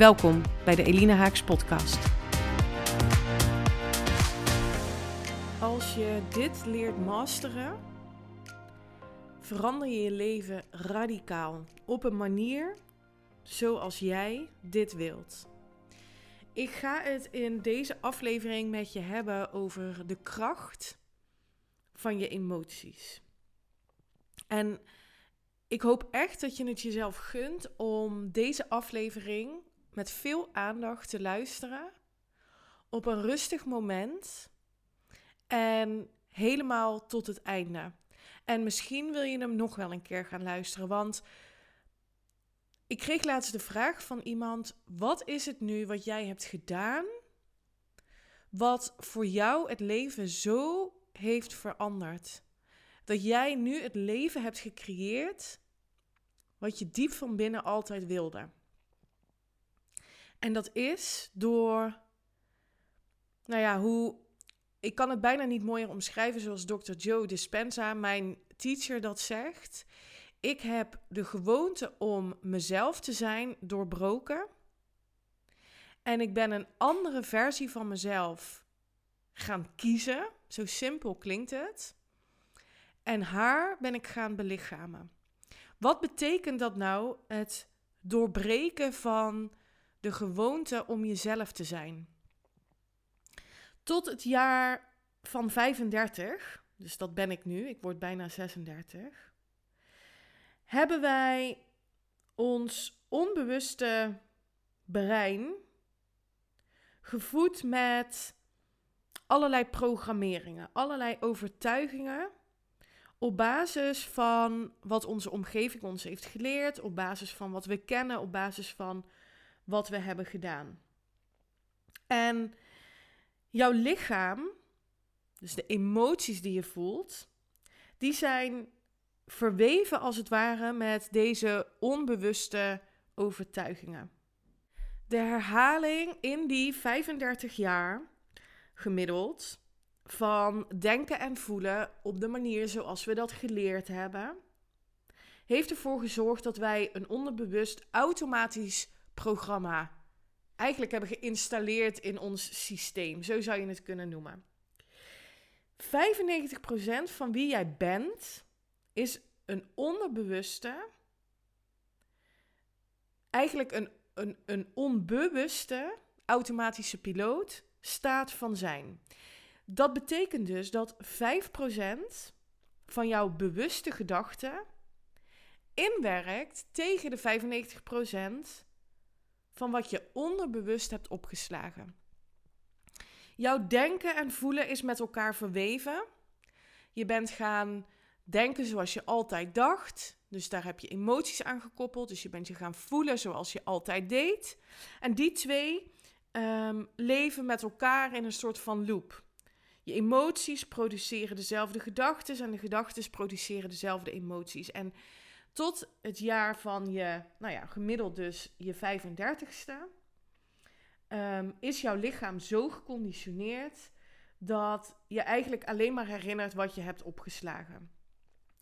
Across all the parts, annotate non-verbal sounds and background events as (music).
Welkom bij de Elina Haaks podcast. Als je dit leert masteren, verander je je leven radicaal op een manier zoals jij dit wilt. Ik ga het in deze aflevering met je hebben over de kracht van je emoties. En ik hoop echt dat je het jezelf gunt om deze aflevering met veel aandacht te luisteren op een rustig moment en helemaal tot het einde. En misschien wil je hem nog wel een keer gaan luisteren, want ik kreeg laatst de vraag van iemand: wat is het nu wat jij hebt gedaan wat voor jou het leven zo heeft veranderd? Dat jij nu het leven hebt gecreëerd wat je diep van binnen altijd wilde. En dat is door, nou ja, hoe. Ik kan het bijna niet mooier omschrijven zoals Dr. Joe Dispenza, mijn teacher, dat zegt. Ik heb de gewoonte om mezelf te zijn doorbroken. En ik ben een andere versie van mezelf gaan kiezen. Zo simpel klinkt het. En haar ben ik gaan belichamen. Wat betekent dat nou, het doorbreken van de gewoonte om jezelf te zijn. Tot het jaar van 35, dus dat ben ik nu, ik word bijna 36, hebben wij ons onbewuste brein gevoed met allerlei programmeringen, allerlei overtuigingen op basis van wat onze omgeving ons heeft geleerd, op basis van wat we kennen, op basis van wat we hebben gedaan. En jouw lichaam, dus de emoties die je voelt, die zijn verweven als het ware met deze onbewuste overtuigingen. De herhaling in die 35 jaar gemiddeld van denken en voelen op de manier zoals we dat geleerd hebben, heeft ervoor gezorgd dat wij een onderbewust automatisch programma eigenlijk hebben geïnstalleerd in ons systeem. Zo zou je het kunnen noemen. 95% van wie jij bent is een onderbewuste, eigenlijk een, een, een onbewuste automatische piloot staat van zijn. Dat betekent dus dat 5% van jouw bewuste gedachten inwerkt tegen de 95% van wat je onderbewust hebt opgeslagen. Jouw denken en voelen is met elkaar verweven. Je bent gaan denken zoals je altijd dacht. Dus daar heb je emoties aan gekoppeld. Dus je bent je gaan voelen zoals je altijd deed. En die twee um, leven met elkaar in een soort van loop. Je emoties produceren dezelfde gedachten en de gedachten produceren dezelfde emoties. En tot het jaar van je, nou ja, gemiddeld dus je 35ste, um, ehm, is jouw lichaam zo geconditioneerd dat je eigenlijk alleen maar herinnert wat je hebt opgeslagen.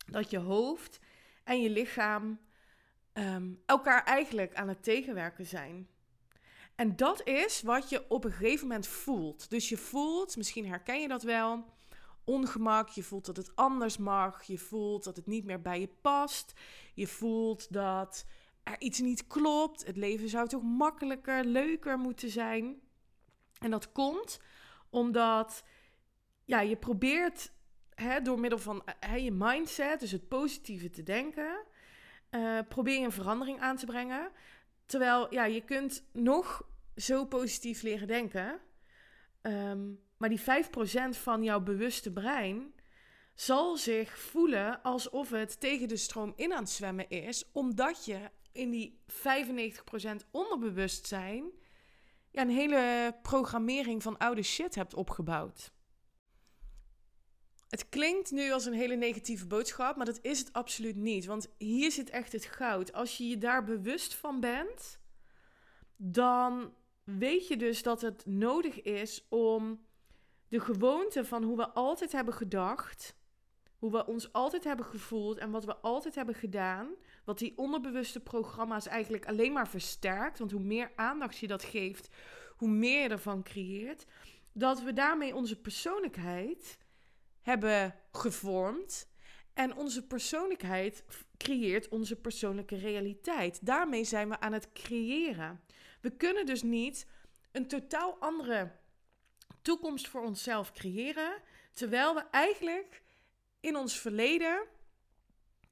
Dat je hoofd en je lichaam ehm, elkaar eigenlijk aan het tegenwerken zijn. En dat is wat je op een gegeven moment voelt. Dus je voelt, misschien herken je dat wel, ongemak. Je voelt dat het anders mag. Je voelt dat het niet meer bij je past. Je voelt dat er iets niet klopt. Het leven zou toch makkelijker, leuker moeten zijn. En dat komt omdat ja, je probeert hè, door middel van hè, je mindset, dus het positieve te denken, uh, probeer je een verandering aan te brengen. Terwijl ja, je kunt nog zo positief leren denken. Um, maar die 5% van jouw bewuste brein zal zich voelen alsof het tegen de stroom in aan het zwemmen is, omdat je in die 95% onderbewustzijn ja, een hele programmering van oude shit hebt opgebouwd. Het klinkt nu als een hele negatieve boodschap, maar dat is het absoluut niet. Want hier zit echt het goud. Als je je daar bewust van bent, dan weet je dus dat het nodig is om de gewoonte van hoe we altijd hebben gedacht, hoe we ons altijd hebben gevoeld en wat we altijd hebben gedaan, wat die onderbewuste programma's eigenlijk alleen maar versterkt, want hoe meer aandacht je dat geeft, hoe meer je ervan creëert, dat we daarmee onze persoonlijkheid hebben gevormd. En onze persoonlijkheid creëert onze persoonlijke realiteit. Daarmee zijn we aan het creëren. We kunnen dus niet een totaal andere toekomst voor onszelf creëren, terwijl we eigenlijk in ons verleden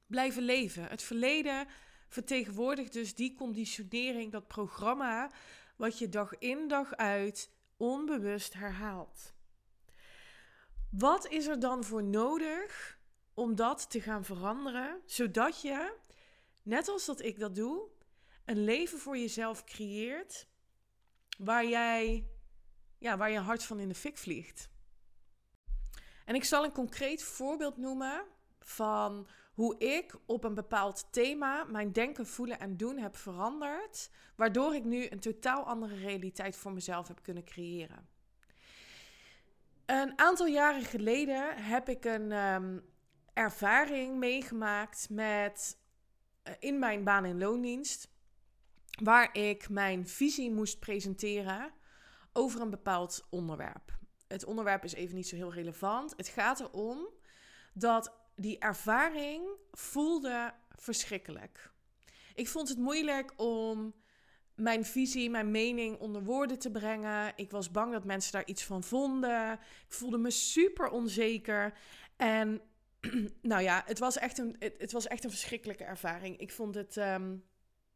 blijven leven. Het verleden vertegenwoordigt dus die conditionering, dat programma, wat je dag in dag uit onbewust herhaalt. Wat is er dan voor nodig om dat te gaan veranderen, zodat je, net als dat ik dat doe, een leven voor jezelf creëert waar jij, ja, waar je hart van in de fik vliegt? En ik zal een concreet voorbeeld noemen van hoe ik op een bepaald thema mijn denken, voelen en doen heb veranderd, waardoor ik nu een totaal andere realiteit voor mezelf heb kunnen creëren. Een aantal jaren geleden heb ik een um, ervaring meegemaakt met uh, in mijn baan- en loondienst, waar ik mijn visie moest presenteren over een bepaald onderwerp. Het onderwerp is even niet zo heel relevant. Het gaat erom dat die ervaring voelde verschrikkelijk. Ik vond het moeilijk om mijn visie, mijn mening onder woorden te brengen. Ik was bang dat mensen daar iets van vonden. Ik voelde me super onzeker. En (clears throat) nou ja, het was echt een, het, was echt een verschrikkelijke ervaring. Ik vond het, ehm,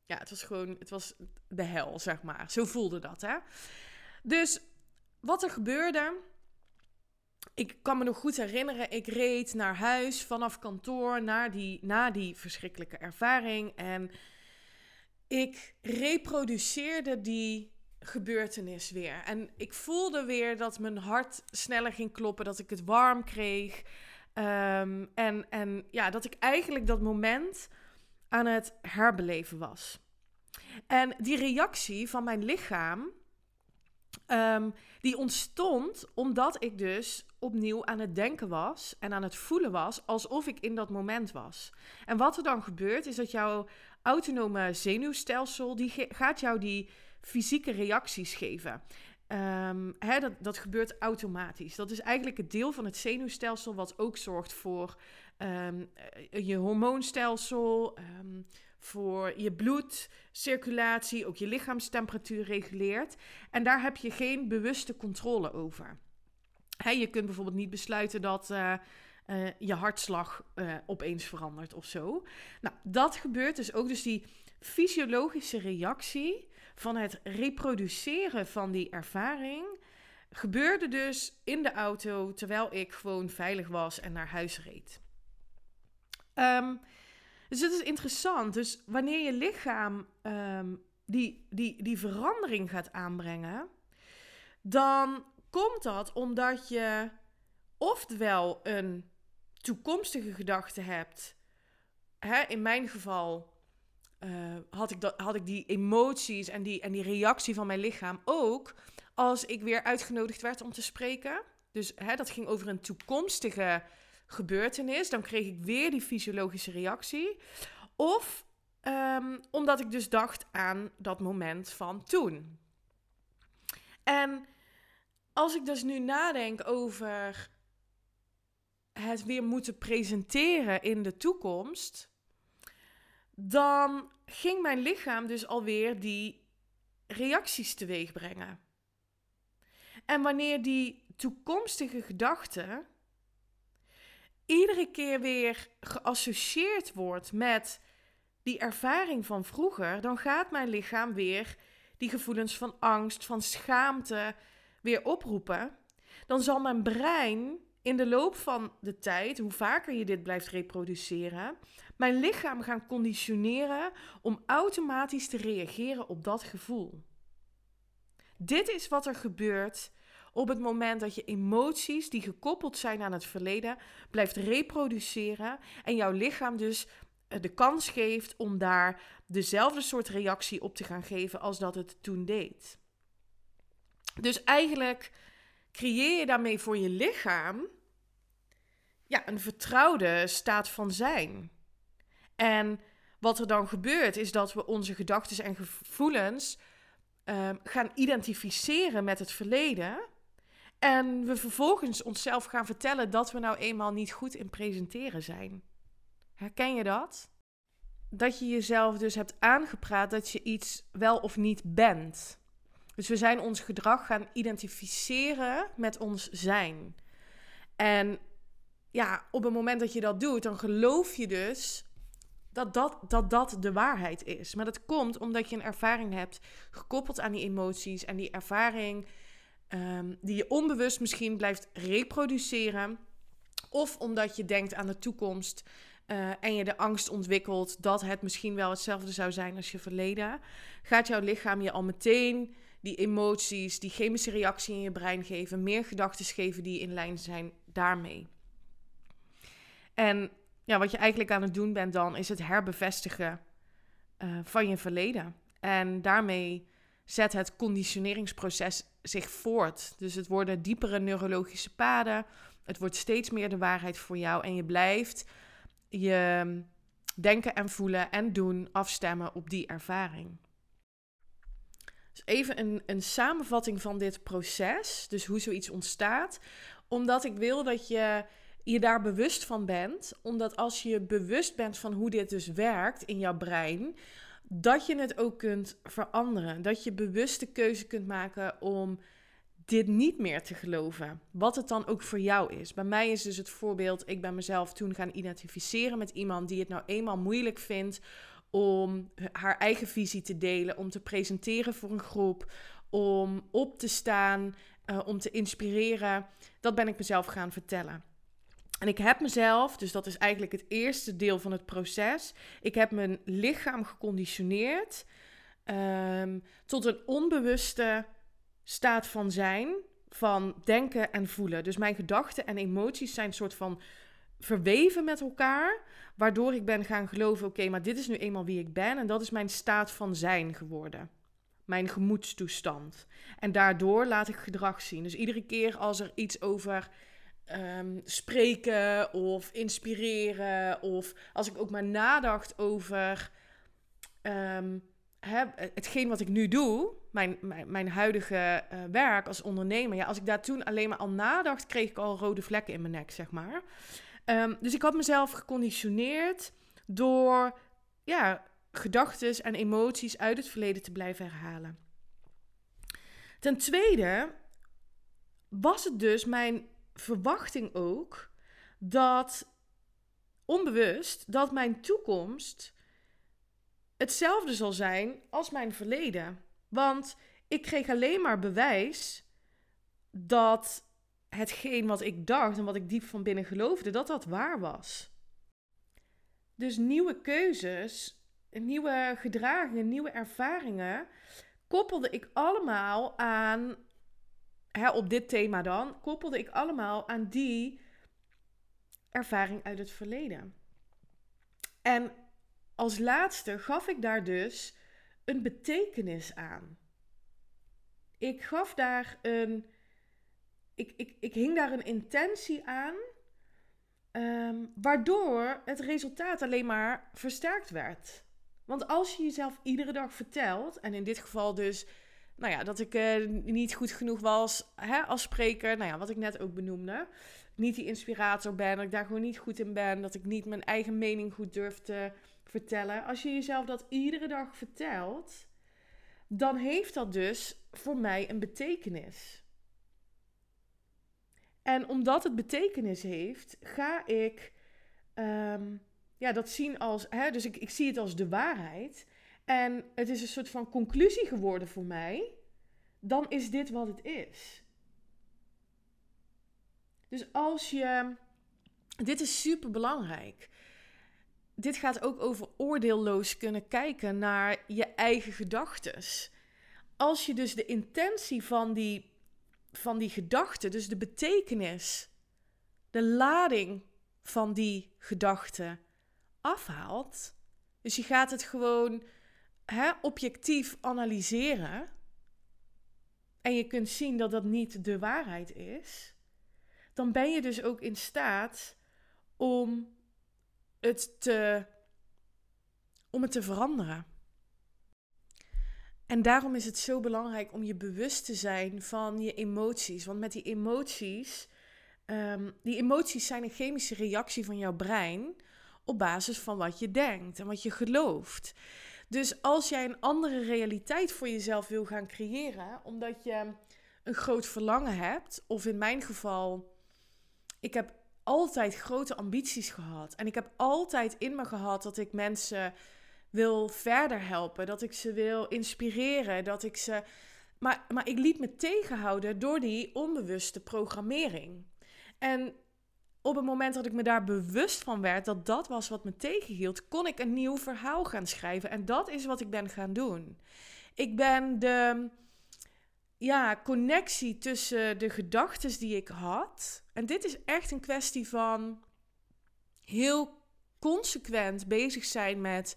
ja, het was gewoon, het was de hel, zeg maar. Zo voelde dat, hè. Dus wat er gebeurde, ik kan me nog goed herinneren, ik reed naar huis vanaf kantoor naar die, na die verschrikkelijke ervaring. En ik reproduceerde die gebeurtenis weer. En ik voelde weer dat mijn hart sneller ging kloppen, dat ik het warm kreeg. Ehm, en, en ja, dat ik eigenlijk dat moment aan het herbeleven was. En die reactie van mijn lichaam, ehm, die ontstond omdat ik dus opnieuw aan het denken was en aan het voelen was alsof ik in dat moment was. En wat er dan gebeurt, is dat jouw autonome zenuwstelsel, die gaat jou die fysieke reacties geven. Um, hè, dat, dat gebeurt automatisch. Dat is eigenlijk het deel van het zenuwstelsel wat ook zorgt voor um, je hormoonstelsel, voor je bloedcirculatie, ook je lichaamstemperatuur reguleert. En daar heb je geen bewuste controle over. Je kunt bijvoorbeeld niet besluiten dat. Uh, uh, je hartslag uh, opeens verandert of zo. Nou, dat gebeurt dus ook. Dus die fysiologische reactie van het reproduceren van die ervaring gebeurde dus in de auto terwijl ik gewoon veilig was en naar huis reed. Um, dus het is interessant. Dus wanneer je lichaam um, die, die, die verandering gaat aanbrengen, dan komt dat omdat je oftewel een toekomstige gedachten hebt. Hè, in mijn geval uh, had, ik dat, had ik die emoties en die, en die reactie van mijn lichaam ook als ik weer uitgenodigd werd om te spreken. Dus hè, dat ging over een toekomstige gebeurtenis. Dan kreeg ik weer die fysiologische reactie. Of um, omdat ik dus dacht aan dat moment van toen. En als ik dus nu nadenk over het weer moeten presenteren in de toekomst, dan ging mijn lichaam dus alweer die reacties teweeg brengen. En wanneer die toekomstige gedachte iedere keer weer geassocieerd wordt met die ervaring van vroeger, dan gaat mijn lichaam weer die gevoelens van angst, van schaamte weer oproepen. Dan zal mijn brein in de loop van de tijd, hoe vaker je dit blijft reproduceren, mijn lichaam gaan conditioneren om automatisch te reageren op dat gevoel. Dit is wat er gebeurt op het moment dat je emoties die gekoppeld zijn aan het verleden blijft reproduceren en jouw lichaam dus eh, de kans geeft om daar dezelfde soort reactie op te gaan geven als dat het toen deed. Dus eigenlijk creëer je daarmee voor je lichaam ja, een vertrouwde staat van zijn. En wat er dan gebeurt, is dat we onze gedachten en gevoelens ehm, gaan identificeren met het verleden. En we vervolgens onszelf gaan vertellen dat we nou eenmaal niet goed in presenteren zijn. Herken je dat? Dat je jezelf dus hebt aangepraat dat je iets wel of niet bent. Dus we zijn ons gedrag gaan identificeren met ons zijn. En ja, op het moment dat je dat doet, dan geloof je dus dat dat, dat dat de waarheid is. Maar dat komt omdat je een ervaring hebt gekoppeld aan die emoties. En die ervaring um, die je onbewust misschien blijft reproduceren. Of omdat je denkt aan de toekomst. Uh, en je de angst ontwikkelt dat het misschien wel hetzelfde zou zijn als je verleden. Gaat jouw lichaam je al meteen die emoties, die chemische reactie in je brein geven, meer gedachten geven die in lijn zijn daarmee. En ja, wat je eigenlijk aan het doen bent dan, is het herbevestigen uh, van je verleden. En daarmee zet het conditioneringsproces zich voort. Dus het worden diepere neurologische paden. Het wordt steeds meer de waarheid voor jou. En je blijft je denken en voelen en doen afstemmen op die ervaring. Dus even een, een samenvatting van dit proces. Dus hoe zoiets ontstaat. Omdat ik wil dat je je daar bewust van bent. Omdat als je bewust bent van hoe dit dus werkt in jouw brein, dat je het ook kunt veranderen. Dat je bewuste keuze kunt maken om dit niet meer te geloven. Wat het dan ook voor jou is. Bij mij is dus het voorbeeld, ik ben mezelf toen gaan identificeren met iemand die het nou eenmaal moeilijk vindt om haar eigen visie te delen, om te presenteren voor een groep, om op te staan, uh, om te inspireren. Dat ben ik mezelf gaan vertellen. En ik heb mezelf, dus dat is eigenlijk het eerste deel van het proces, ik heb mijn lichaam geconditioneerd um, tot een onbewuste staat van zijn, van denken en voelen. Dus mijn gedachten en emoties zijn een soort van verweven met elkaar, waardoor ik ben gaan geloven: oké, maar dit is nu eenmaal wie ik ben en dat is mijn staat van zijn geworden. Mijn gemoedstoestand. En daardoor laat ik gedrag zien. Dus iedere keer als er iets over um, spreken of inspireren. Of als ik ook maar nadacht over um, hetgeen wat ik nu doe, mijn, mijn, huidige uh, werk als ondernemer. Ja, als ik daar toen alleen maar al nadacht, kreeg ik al rode vlekken in mijn nek, zeg maar. Um, dus ik had mezelf geconditioneerd door ja, gedachten en emoties uit het verleden te blijven herhalen. Ten tweede was het dus mijn verwachting ook dat onbewust dat mijn toekomst hetzelfde zal zijn als mijn verleden. Want ik kreeg alleen maar bewijs dat hetgeen wat ik dacht en wat ik diep van binnen geloofde, dat dat waar was. Dus nieuwe keuzes, nieuwe gedragingen, nieuwe ervaringen koppelde ik allemaal aan hè, op dit thema dan, koppelde ik allemaal aan die ervaring uit het verleden. En als laatste gaf ik daar dus een betekenis aan. Ik gaf daar een. Ik, ik, ik hing daar een intentie aan, um, waardoor het resultaat alleen maar versterkt werd. Want als je jezelf iedere dag vertelt, en in dit geval dus nou ja, dat ik uh, niet goed genoeg was hè, als spreker. Nou ja, wat ik net ook benoemde. Niet die inspirator ben, dat ik daar gewoon niet goed in ben. Dat ik niet mijn eigen mening goed durf te vertellen. Als je jezelf dat iedere dag vertelt, dan heeft dat dus voor mij een betekenis. En omdat het betekenis heeft, ga ik um, ja, dat zien als. Hè, dus ik, ik zie het als de waarheid. En het is een soort van conclusie geworden voor mij. Dan is dit wat het is. Dus als je. Dit is super belangrijk. Dit gaat ook over oordeelloos kunnen kijken naar je eigen gedachten. als je dus de intentie van die, van die gedachte, dus de betekenis, de lading van die gedachte afhaalt, dus je gaat het gewoon hè, objectief analyseren en je kunt zien dat dat niet de waarheid is, dan ben je dus ook in staat om het te, om het te veranderen. En daarom is het zo belangrijk om je bewust te zijn van je emoties. Want met die emoties, um, die emoties zijn een chemische reactie van jouw brein op basis van wat je denkt en wat je gelooft. Dus als jij een andere realiteit voor jezelf wil gaan creëren, omdat je een groot verlangen hebt, of in mijn geval, ik heb altijd grote ambities gehad. En ik heb altijd in me gehad dat ik mensen wil verder helpen, dat ik ze wil inspireren, dat ik ze. Maar, maar ik liet me tegenhouden door die onbewuste programmering. En op het moment dat ik me daar bewust van werd dat dat was wat me tegenhield, kon ik een nieuw verhaal gaan schrijven. En dat is wat ik ben gaan doen. Ik ben de ja, connectie tussen de gedachten die ik had. En dit is echt een kwestie van heel consequent bezig zijn met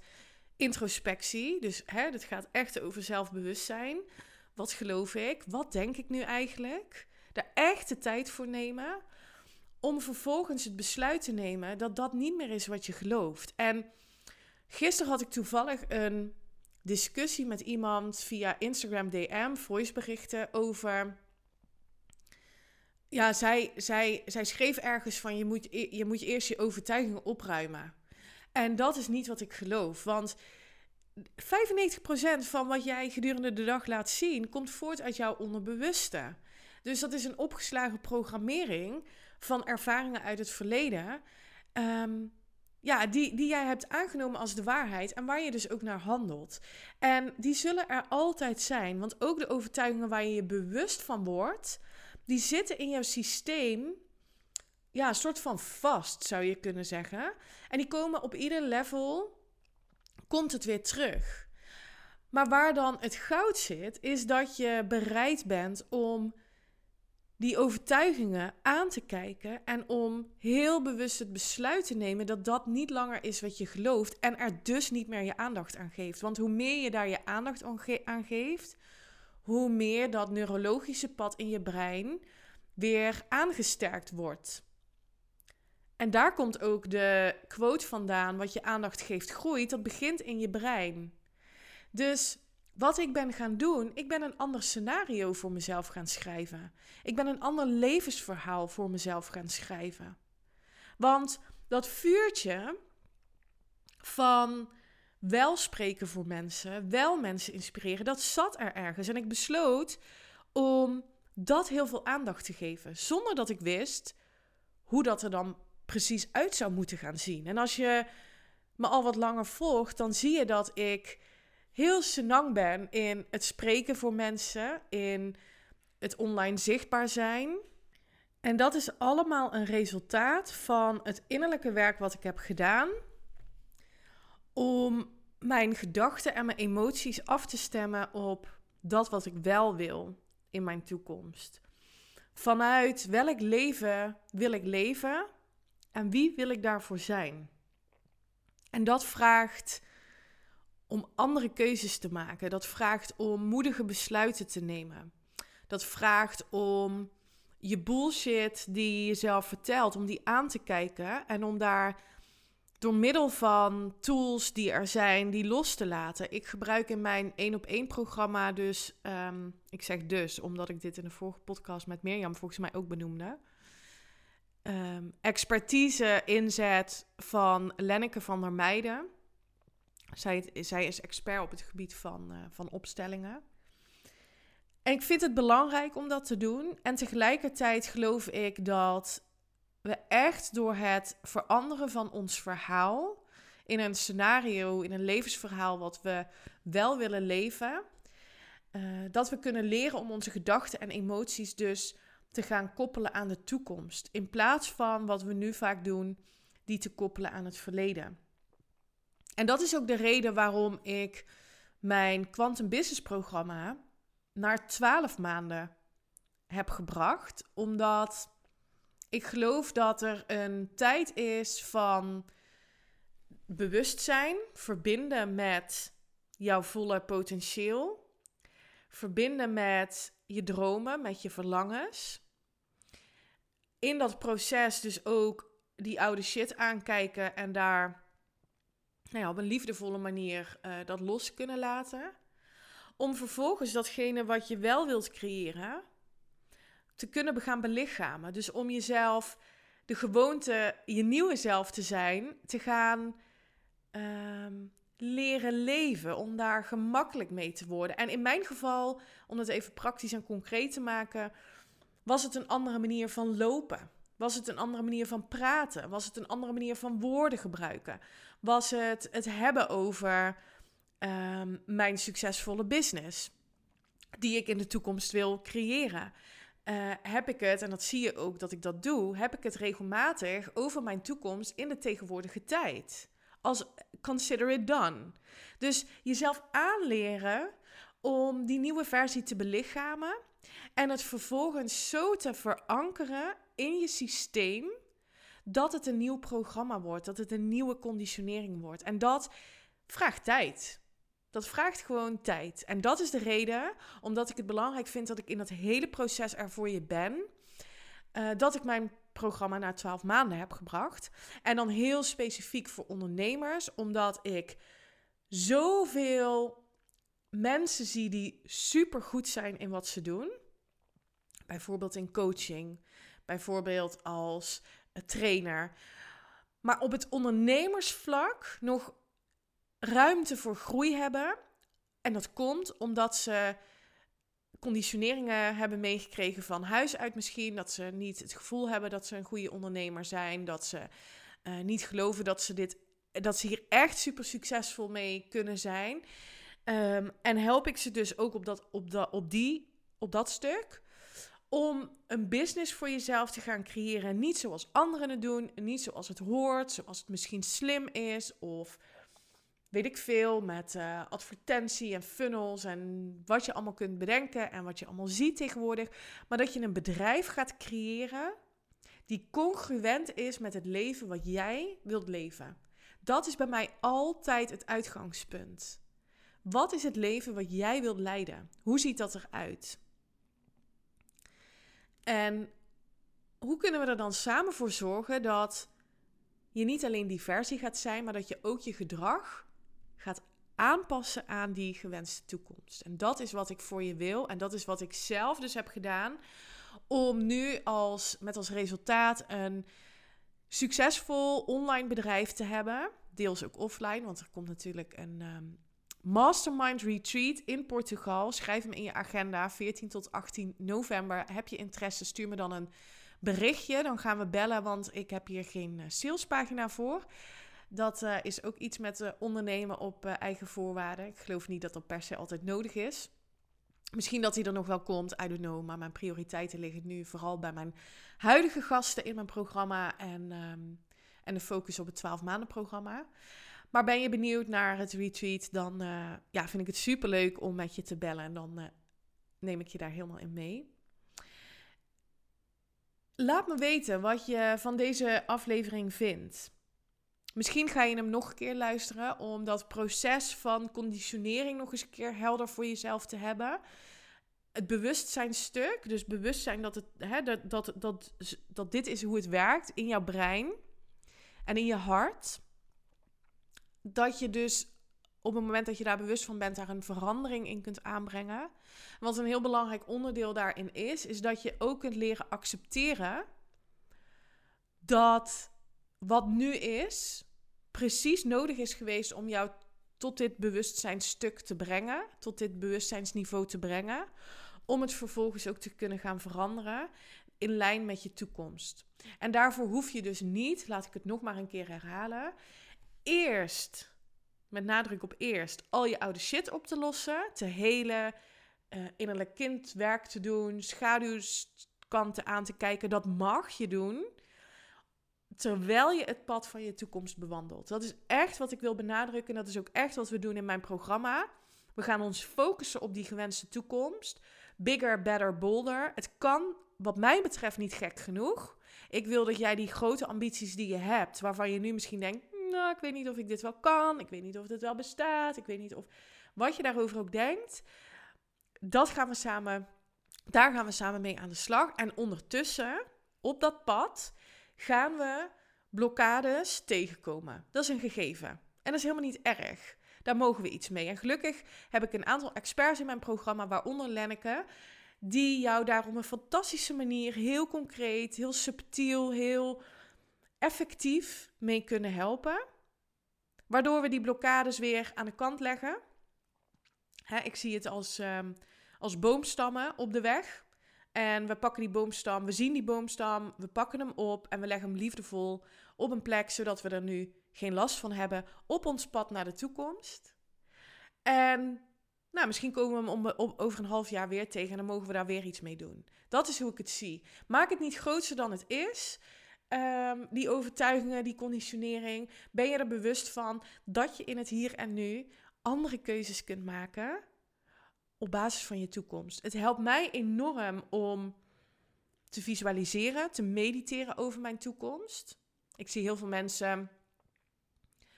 introspectie. Dus hè, het gaat echt over zelfbewustzijn. Wat geloof ik? Wat denk ik nu eigenlijk? Daar echt de tijd voor nemen om vervolgens het besluit te nemen dat dat niet meer is wat je gelooft. En gisteren had ik toevallig een discussie met iemand via Instagram DM, voiceberichten over. Ja, zij, zij, zij schreef ergens van je moet, e-, je moet eerst je overtuigingen opruimen. En dat is niet wat ik geloof. Want 95% van wat jij gedurende de dag laat zien, komt voort uit jouw onderbewuste. Dus dat is een opgeslagen programmering van ervaringen uit het verleden. Ehm, ja, die, die jij hebt aangenomen als de waarheid en waar je dus ook naar handelt. En die zullen er altijd zijn, want ook de overtuigingen waar je je bewust van wordt, die zitten in jouw systeem, ja, een soort van vast zou je kunnen zeggen. En die komen op ieder level, komt het weer terug. Maar waar dan het goud zit, is dat je bereid bent om die overtuigingen aan te kijken en om heel bewust het besluit te nemen dat dat niet langer is wat je gelooft en er dus niet meer je aandacht aan geeft. Want hoe meer je daar je aandacht aan geeft, hoe meer dat neurologische pad in je brein weer aangesterkt wordt. En daar komt ook de quote vandaan: wat je aandacht geeft groeit. Dat begint in je brein. Dus wat ik ben gaan doen, ik ben een ander scenario voor mezelf gaan schrijven. Ik ben een ander levensverhaal voor mezelf gaan schrijven. Want dat vuurtje van wel spreken voor mensen, wel mensen inspireren, dat zat er ergens. En ik besloot om dat heel veel aandacht te geven, zonder dat ik wist hoe dat er dan precies uit zou moeten gaan zien. En als je me al wat langer volgt, dan zie je dat ik heel senang ben in het spreken voor mensen, in het online zichtbaar zijn. En dat is allemaal een resultaat van het innerlijke werk wat ik heb gedaan om mijn gedachten en mijn emoties af te stemmen op dat wat ik wel wil in mijn toekomst. Vanuit welk leven wil ik leven en wie wil ik daarvoor zijn? En dat vraagt om andere keuzes te maken. Dat vraagt om moedige besluiten te nemen. Dat vraagt om je bullshit die je jezelf vertelt, om die aan te kijken en om daar door middel van tools die er zijn, die los te laten. Ik gebruik in mijn één op één programma dus, ehm, ik zeg dus, omdat ik dit in de vorige podcast met Mirjam volgens mij ook benoemde. Um, expertise inzet van Lenneke van der Meijden. Zij, zij is expert op het gebied van, uh, van opstellingen. En ik vind het belangrijk om dat te doen. En tegelijkertijd geloof ik dat we echt door het veranderen van ons verhaal in een scenario, in een levensverhaal wat we wel willen leven, uh, dat we kunnen leren om onze gedachten en emoties dus te gaan koppelen aan de toekomst. In plaats van wat we nu vaak doen, die te koppelen aan het verleden. En dat is ook de reden waarom ik mijn Quantum Business programma naar 12 maanden heb gebracht. Omdat ik geloof dat er een tijd is van bewustzijn, verbinden met jouw volle potentieel, verbinden met je dromen, met je verlangens. In dat proces dus ook die oude shit aankijken en daar nou ja, op een liefdevolle manier uh, dat los kunnen laten. Om vervolgens datgene wat je wel wilt creëren, te kunnen gaan belichamen. Dus om jezelf, de gewoonte, je nieuwe zelf te zijn, te gaan ehm, leren leven. Om daar gemakkelijk mee te worden. En in mijn geval, om het even praktisch en concreet te maken, was het een andere manier van lopen. Was het een andere manier van praten? Was het een andere manier van woorden gebruiken? Was het het hebben over um, mijn succesvolle business, die ik in de toekomst wil creëren? Uh, heb ik het, en dat zie je ook dat ik dat doe, heb ik het regelmatig over mijn toekomst in de tegenwoordige tijd. Als consider it done. Dus jezelf aanleren om die nieuwe versie te belichamen en het vervolgens zo te verankeren in je systeem dat het een nieuw programma wordt, dat het een nieuwe conditionering wordt. En dat vraagt tijd. Dat vraagt gewoon tijd. En dat is de reden, omdat ik het belangrijk vind dat ik in dat hele proces er voor je ben, uh, dat ik mijn programma na 12 maanden heb gebracht. En dan heel specifiek voor ondernemers, omdat ik zoveel mensen zie die super goed zijn in wat ze doen. Bijvoorbeeld in coaching, bijvoorbeeld als trainer. Maar op het ondernemersvlak nog ruimte voor groei hebben. En dat komt omdat ze conditioneringen hebben meegekregen van huis uit misschien. Dat ze niet het gevoel hebben dat ze een goede ondernemer zijn. Dat ze uh, niet geloven dat ze, dit, dat ze hier echt super succesvol mee kunnen zijn. Um, en help ik ze dus ook op dat, op, dat, op, die, op dat stuk om een business voor jezelf te gaan creëren. Niet zoals anderen het doen, niet zoals het hoort, zoals het misschien slim is of weet ik veel, met uh, advertentie en funnels en wat je allemaal kunt bedenken en wat je allemaal ziet tegenwoordig. Maar dat je een bedrijf gaat creëren die congruent is met het leven wat jij wilt leven. Dat is bij mij altijd het uitgangspunt. Wat is het leven wat jij wilt leiden? Hoe ziet dat eruit? En hoe kunnen we er dan samen voor zorgen dat je niet alleen die versie gaat zijn, maar dat je ook je gedrag gaat aanpassen aan die gewenste toekomst. En dat is wat ik voor je wil. En dat is wat ik zelf dus heb gedaan. Om nu als, met als resultaat een succesvol online bedrijf te hebben. Deels ook offline, want er komt natuurlijk een ehm, Mastermind Retreat in Portugal. Schrijf hem in je agenda, 14 tot 18 november. Heb je interesse, stuur me dan een berichtje. Dan gaan we bellen, want ik heb hier geen eh, salespagina voor. Dat uh, is ook iets met uh, ondernemen op eigen voorwaarden. Ik geloof niet dat dat per se altijd nodig is. Misschien dat hij er nog wel komt, I don't know. Maar mijn prioriteiten liggen nu vooral bij mijn huidige gasten in mijn programma. En, um, en de focus op het 12 maanden programma. Maar ben je benieuwd naar het retreat, dan uh, ja, vind ik het super leuk om met je te bellen. En dan uh, neem ik je daar helemaal in mee. Laat me weten wat je van deze aflevering vindt. Misschien ga je hem nog een keer luisteren om dat proces van conditionering nog eens een keer helder voor jezelf te hebben. Het bewustzijnstuk, dus bewustzijn dat, het, hè, dat, dat, dat dit is hoe het werkt in jouw brein en in je hart dat je dus op het moment dat je daar bewust van bent, daar een verandering in kunt aanbrengen. Wat een heel belangrijk onderdeel daarin is, is dat je ook kunt leren accepteren dat wat nu is, precies nodig is geweest om jou tot dit bewustzijnstuk te brengen, tot dit bewustzijnsniveau te brengen, om het vervolgens ook te kunnen gaan veranderen in lijn met je toekomst. En daarvoor hoef je dus niet, laat ik het nog maar een keer herhalen, eerst, met nadruk op eerst, al je oude shit op te lossen, te helen, uh, innerlijk kindwerk te doen, schaduwkanten aan te kijken. Dat mag je doen. Terwijl je het pad van je toekomst bewandelt. Dat is echt wat ik wil benadrukken. Dat is ook echt wat we doen in mijn programma. We gaan ons focussen op die gewenste toekomst. Bigger, better, bolder. Het kan, wat mij betreft, niet gek genoeg. Ik wil dat jij die grote ambities die je hebt, waarvan je nu misschien denkt: Ik weet niet of ik dit wel kan. Ik weet niet of dit wel bestaat. Ik weet niet of. Wat je daarover ook denkt, dat gaan we samen. Daar gaan we samen mee aan de slag. En ondertussen, op dat pad, gaan we blokkades tegenkomen. Dat is een gegeven. En dat is helemaal niet erg. Daar mogen we iets mee. En gelukkig heb ik een aantal experts in mijn programma, waaronder Lenneke, die jou daar op een fantastische manier, heel concreet, heel subtiel, heel effectief mee kunnen helpen. Waardoor we die blokkades weer aan de kant leggen. Hè, ik zie het als, um, als boomstammen op de weg. En we pakken die boomstam, we zien die boomstam, we pakken hem op en we leggen hem liefdevol op een plek zodat we er nu geen last van hebben op ons pad naar de toekomst. En nou, misschien komen we hem over een half jaar weer tegen en dan mogen we daar weer iets mee doen. Dat is hoe ik het zie. Maak het niet groter dan het is. Ehm, die overtuigingen, die conditionering. Ben je er bewust van dat je in het hier en nu andere keuzes kunt maken op basis van je toekomst? Het helpt mij enorm om te visualiseren, te mediteren over mijn toekomst. Ik zie heel veel mensen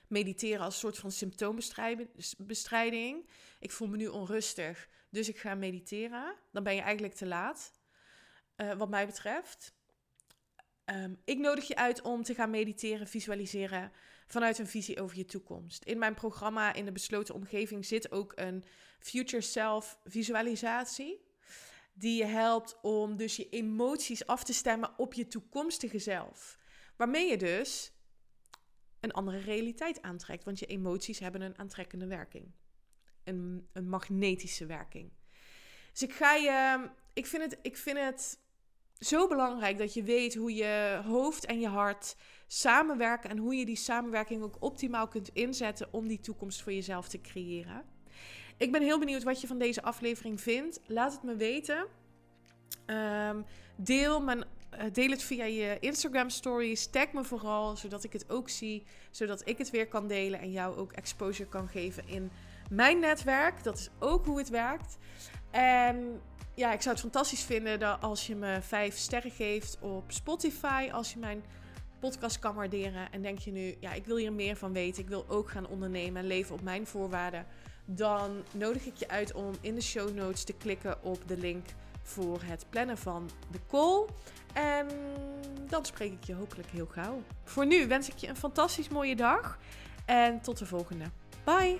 mediteren als soort van symptoombestrijding. Ik voel me nu onrustig, dus ik ga mediteren. Dan ben je eigenlijk te laat, uh, wat mij betreft. Um, ik nodig je uit om te gaan mediteren, visualiseren vanuit een visie over je toekomst. In mijn programma in de besloten omgeving zit ook een future self visualisatie. Die je helpt om dus je emoties af te stemmen op je toekomstige zelf. Waarmee je dus een andere realiteit aantrekt. Want je emoties hebben een aantrekkende werking. Een, een magnetische werking. Dus ik ga je. Ik vind, het, ik vind het zo belangrijk dat je weet hoe je hoofd en je hart samenwerken. En hoe je die samenwerking ook optimaal kunt inzetten om die toekomst voor jezelf te creëren. Ik ben heel benieuwd wat je van deze aflevering vindt. Laat het me weten. Um, deel mijn eh, deel het via je Instagram stories. Tag me vooral, zodat ik het ook zie. Zodat ik het weer kan delen en jou ook exposure kan geven in mijn netwerk. Dat is ook hoe het werkt. En ja, ik zou het fantastisch vinden dat als je me vijf sterren geeft op Spotify. Als je mijn podcast kan waarderen. En denk je nu, ja, ik wil hier meer van weten. Ik wil ook gaan ondernemen en leven op mijn voorwaarden. Dan nodig ik je uit om in de show notes te klikken op de link voor het plannen van de call. En dan spreek ik je hopelijk heel gauw. Voor nu wens ik je een fantastisch mooie dag en tot de volgende. Bye!